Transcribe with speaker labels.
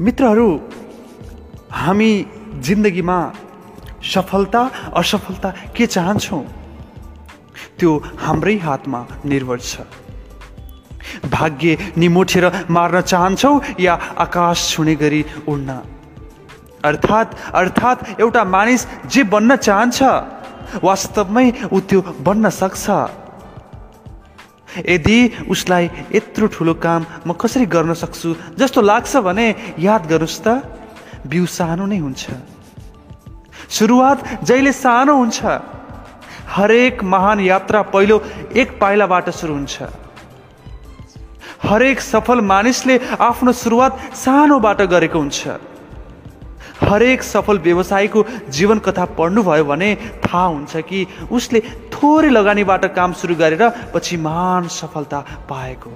Speaker 1: मित्रहरू हामी जिन्दगीमा सफलता असफलता के चाहन्छौँ? त्यो हाम्रै हातमा निर्भर छ। भाग्य निमोठेर मार्न चाहन्छौ या आकाश छुने गरी उड्न? अर्थात् अर्थात् एउटा मानिस जे बन्न चाहन्छ वास्तवमै ऊ त्यो बन्न सक्छ। यदि उसलाई यत्रो ठुलो काम म कसरी गर्न सक्छु जस्तो लाग्छ भने याद गर्नुहोस् त। बिउ सानो नै हुन्छ। सुरुवात जहिले सानो हुन्छ। हरेक महान यात्रा पहिलो एक पाइलाबाट सुरु हुन्छ। हरेक सफल मानिसले आफ्नो सुरुवात सानोबाट गरेको हुन्छ। हरेक सफल व्यवसायीको जीवन कथा पढ्नुभयो भने थाहा हुन्छ कि उसले थोरै लगानीबाट काम सुरु गरेर पछि महान सफलता पाएको